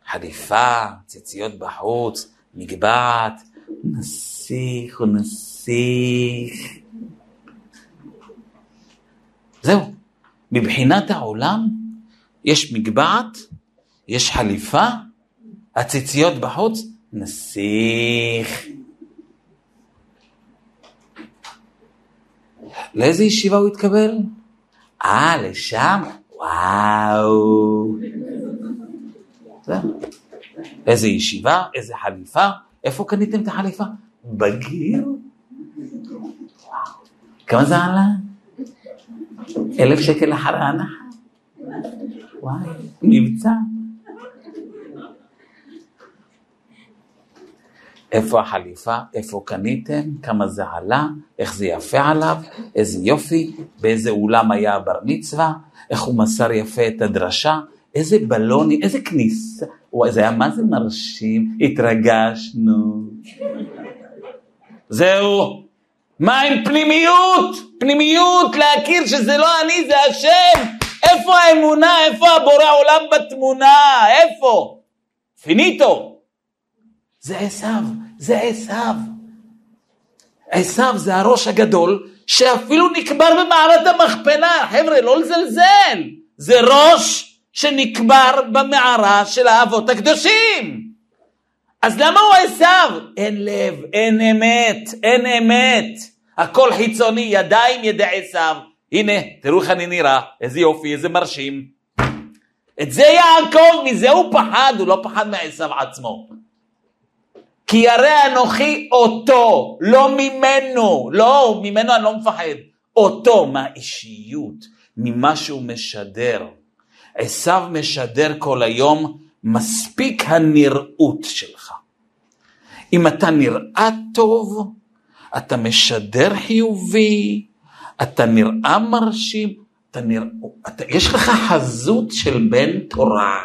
חליפה, ציציות בחוץ, מגבעת, נסיך ונסיך. זהו. מבחינת העולם יש מגבעת, יש חליפה, הציציות בחוץ, נסיך. לאיזה ישיבה הוא התקבל? אה, לשם? וואו. איזה ישיבה, איזה חליפה, איפה קניתם את החליפה? בגיר? כמה זה עלה? אלף שקל אחרי ההנחה. וואי, מבצע. איפה החליפה, איפה קניתם, כמה זה עלה, איך זה יפה עליו, איזה יופי, באיזה אולם היה הבר מצווה, איך הוא מסר יפה את הדרשה, איזה בלוני, איזה כניסה, וואי, זה היה מה זה מרשים, התרגשנו. זהו, מה עם פנימיות? פנימיות, להכיר שזה לא אני, זה השם. איפה האמונה? איפה הבורא עולם בתמונה? איפה? פיניטו. זה עשיו, זה עשיו. עשיו זה הראש הגדול שאפילו נקבר במערת המכפלה. חבר'ה, לא לזלזל. זה ראש שנקבר במערה של האבות הקדושים. אז למה הוא עשיו? אין לב, אין אמת, אין אמת. הכל חיצוני, ידיים ידי עשיו. הנה, תראו איך אני נראה, איזה יופי, איזה מרשים. את זה יעקב, מזה הוא פחד, הוא לא פחד מעשיו עצמו. כי הרי אנוכי אותו, לא ממנו, לא, ממנו אני לא מפחד. אותו מהאישיות, ממה שהוא משדר. עשיו משדר כל היום, מספיק הנראות שלך. אם אתה נראה טוב, אתה משדר חיובי, אתה נראה מרשים, אתה נראה, אתה, יש לך חזות של בן תורה.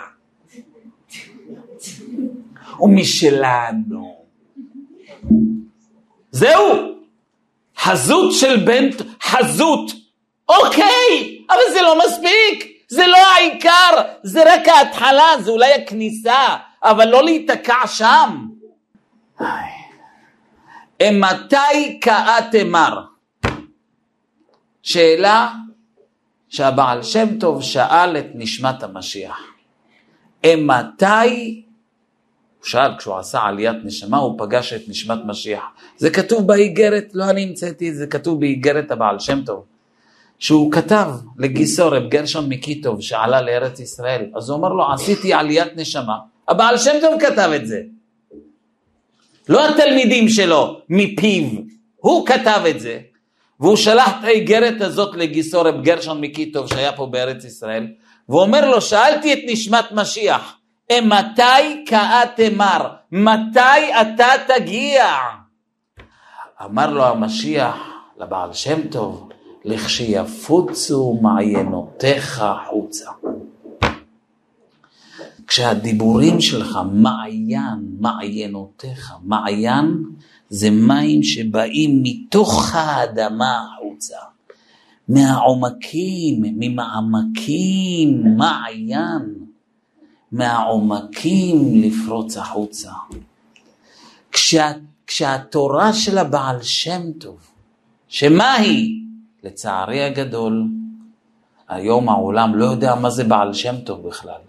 ומשלנו. זהו, חזות של בן, חזות. אוקיי, אבל זה לא מספיק, זה לא העיקר, זה רק ההתחלה, זה אולי הכניסה, אבל לא להיתקע שם. מתי קאה תמר? שאלה שהבעל שם טוב שאל את נשמת המשיח. מתי, הוא שאל כשהוא עשה עליית נשמה, הוא פגש את נשמת משיח. זה כתוב באיגרת, לא אני המצאתי, זה כתוב באיגרת הבעל שם טוב. שהוא כתב לגיסו רב גרשון מקיטוב שעלה לארץ ישראל, אז הוא אומר לו עשיתי עליית נשמה, הבעל שם טוב כתב את זה. לא התלמידים שלו מפיו, הוא כתב את זה, והוא שלח את האיגרת הזאת לגיסו רב גרשון מקיטוב שהיה פה בארץ ישראל, והוא אומר לו, שאלתי את נשמת משיח, מתי קאה תמר? מתי אתה תגיע? אמר לו המשיח לבעל שם טוב, לכשיפוצו מעיינותיך חוצה. כשהדיבורים שלך מעיין, מעיינותיך, מעיין זה מים שבאים מתוך האדמה החוצה, מהעומקים, ממעמקים, מעיין, מהעומקים לפרוץ החוצה. כשה, כשהתורה של הבעל שם טוב, שמה היא? לצערי הגדול, היום העולם לא יודע מה זה בעל שם טוב בכלל.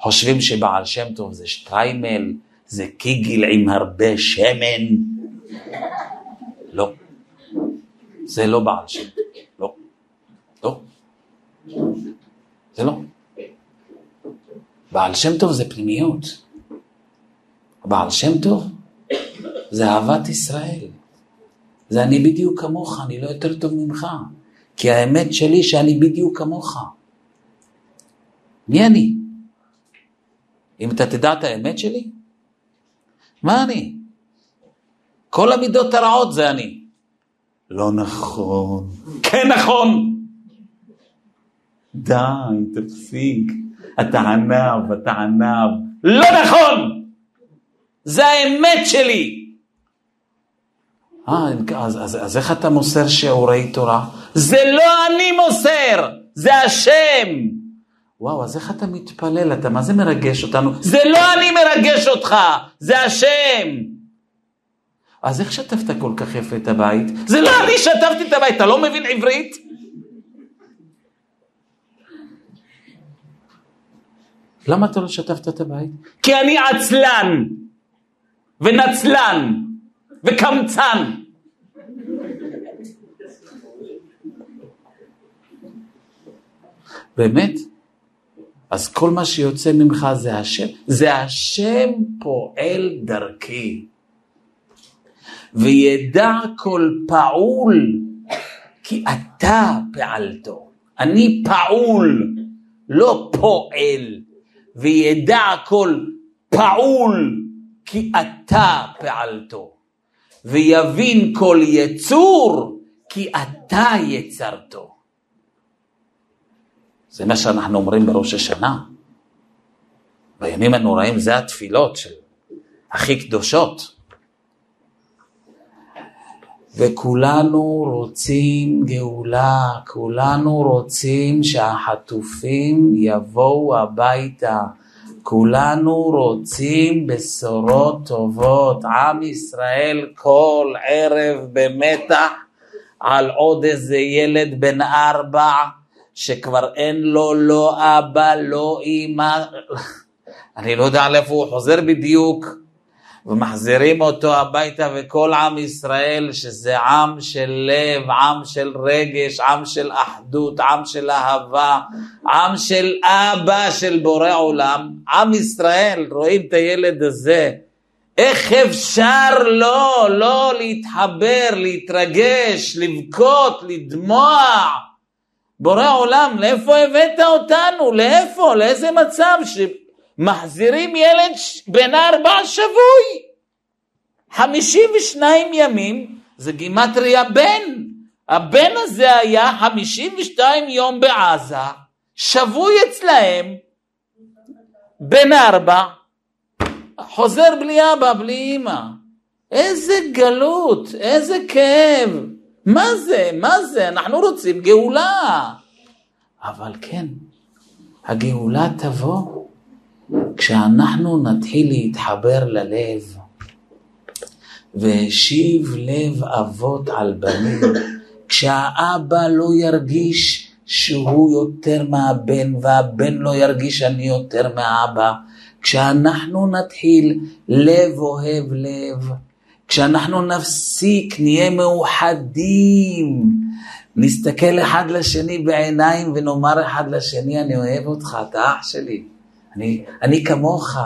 חושבים שבעל שם טוב זה שטריימל, זה קיגיל עם הרבה שמן. לא. זה לא בעל שם. לא. לא. זה לא. בעל שם טוב זה פנימיות. בעל שם טוב זה אהבת ישראל. זה אני בדיוק כמוך, אני לא יותר טוב ממך. כי האמת שלי שאני בדיוק כמוך. מי אני? אם אתה תדע את האמת שלי, מה אני? כל המידות הרעות זה אני. לא נכון. כן נכון. די, תפסיק. אתה ענב, אתה ענב. לא נכון! זה האמת שלי. אה, אז, אז, אז איך אתה מוסר שיעורי תורה? זה לא אני מוסר, זה השם. וואו, אז איך אתה מתפלל? אתה מה זה מרגש אותנו? זה לא אני מרגש אותך, זה השם. אז איך שטפת כל כך יפה את הבית? זה לא אני שטפתי את הבית, אתה לא מבין עברית? למה אתה לא שטפת את הבית? כי אני עצלן, ונצלן, וקמצן. באמת? אז כל מה שיוצא ממך זה השם. זה השם פועל דרכי. וידע כל פעול, כי אתה פעלתו. אני פעול, לא פועל. וידע כל פעול, כי אתה פעלתו. ויבין כל יצור, כי אתה יצרתו. זה מה שאנחנו אומרים בראש השנה. בימים הנוראים זה התפילות של הכי קדושות. וכולנו רוצים גאולה, כולנו רוצים שהחטופים יבואו הביתה, כולנו רוצים בשורות טובות. עם ישראל כל ערב במתח על עוד איזה ילד בן ארבע שכבר אין לו לא אבא, לא אימא, אני לא יודע לאיפה הוא חוזר בדיוק, ומחזירים אותו הביתה וכל עם ישראל, שזה עם של לב, עם של רגש, עם של אחדות, עם של אהבה, עם של אבא של בורא עולם, עם ישראל, רואים את הילד הזה, איך אפשר לא, לא להתחבר, להתרגש, לבכות, לדמוע? בורא עולם, לאיפה הבאת אותנו? לאיפה? לאיזה מצב שמחזירים ילד בן ארבע שבוי? חמישים ושניים ימים זה גימטריה בן. הבן הזה היה חמישים ושתיים יום בעזה, שבוי אצלהם, בן ארבע, חוזר בלי אבא, בלי אמא. איזה גלות, איזה כאב. מה זה? מה זה? אנחנו רוצים גאולה. אבל כן, הגאולה תבוא כשאנחנו נתחיל להתחבר ללב. והשיב לב אבות על בנים, כשהאבא לא ירגיש שהוא יותר מהבן והבן לא ירגיש שאני יותר מהאבא, כשאנחנו נתחיל לב אוהב לב, כשאנחנו נפסיק, נהיה מאוחדים, נסתכל אחד לשני בעיניים ונאמר אחד לשני, אני אוהב אותך, אתה אח שלי, אני, אני כמוך.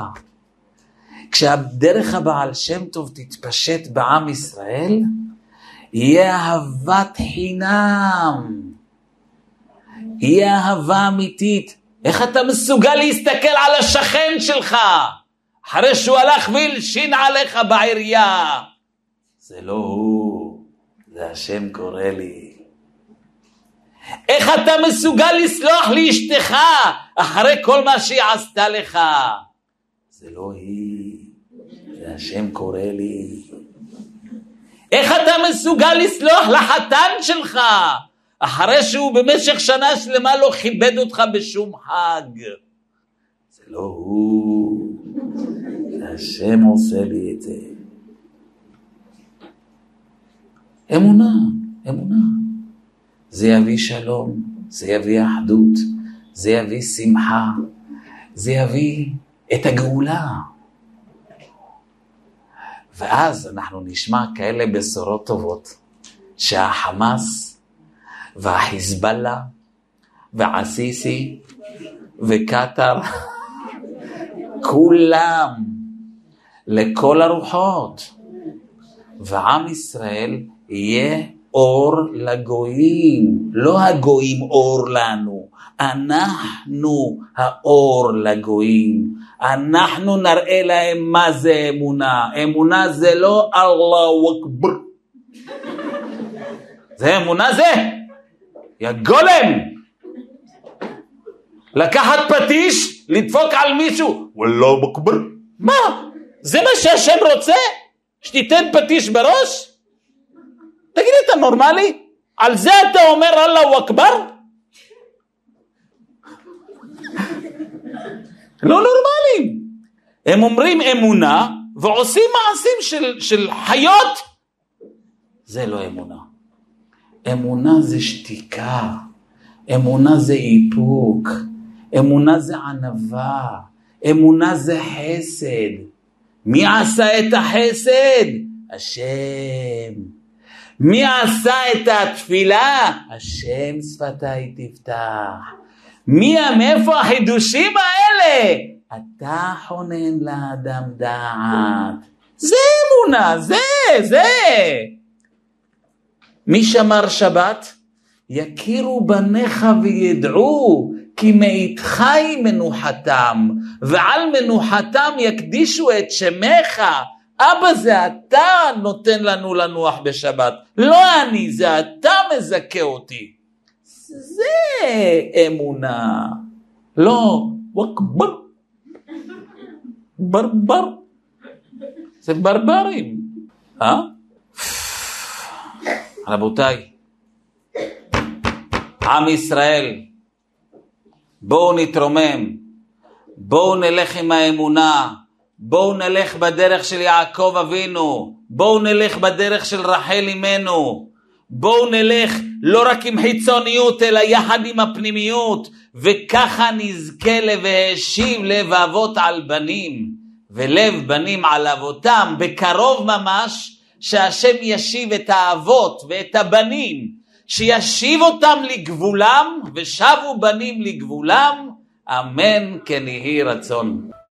כשהדרך הבעל שם טוב תתפשט בעם ישראל, יהיה אהבת חינם, יהיה אהבה אמיתית. איך אתה מסוגל להסתכל על השכן שלך אחרי שהוא הלך והלשין עליך בעירייה? זה לא הוא, זה השם קורא לי. איך אתה מסוגל לסלוח לאשתך אחרי כל מה שהיא עשתה לך? זה לא היא, זה השם קורא לי. איך אתה מסוגל לסלוח לחתן שלך אחרי שהוא במשך שנה שלמה לא כיבד אותך בשום חג? זה לא הוא, זה השם עושה לי את זה. אמונה, אמונה. זה יביא שלום, זה יביא אחדות, זה יביא שמחה, זה יביא את הגאולה. ואז אנחנו נשמע כאלה בשורות טובות, שהחמאס והחיזבאללה ועסיסי וקטאר, כולם, לכל הרוחות, ועם ישראל יהיה אור לגויים, לא הגויים אור לנו, אנחנו האור לגויים. אנחנו נראה להם מה זה אמונה. אמונה זה לא אללהו אכבר. זה אמונה זה, יא גולם. לקחת פטיש, לדפוק על מישהו, וואללה אכבר. מה? זה מה שהשם רוצה? שתיתן פטיש בראש? תגיד לי, אתה נורמלי? על זה אתה אומר אללהו אכבר? לא נורמליים. הם אומרים אמונה ועושים מעשים של, של חיות. זה לא אמונה. אמונה זה שתיקה, אמונה זה איפוק, אמונה זה ענווה, אמונה זה חסד. מי עשה את החסד? השם. מי עשה את התפילה? השם שפתיי תפתח. מי, מאיפה החידושים האלה? אתה חונן לאדם דעת. זה אמונה, זה, זה. מי שמר שבת? יכירו בניך וידעו כי מאיתך היא מנוחתם, ועל מנוחתם יקדישו את שמך. אבא זה אתה נותן לנו לנוח בשבת, לא אני, זה אתה מזכה אותי. זה אמונה. לא, וואקבר. ברבר. זה ברברים. אה? רבותיי, עם ישראל, בואו נתרומם, בואו נלך עם האמונה, בואו נלך בדרך של יעקב אבינו, בואו נלך בדרך של רחל אמנו, בואו נלך לא רק עם חיצוניות, אלא יחד עם הפנימיות, וככה נזכה ל"והשיב לב אבות על בנים", ולב בנים על אבותם, בקרוב ממש, שהשם ישיב את האבות ואת הבנים, שישיב אותם לגבולם, ושבו בנים לגבולם, אמן כן יהי רצון.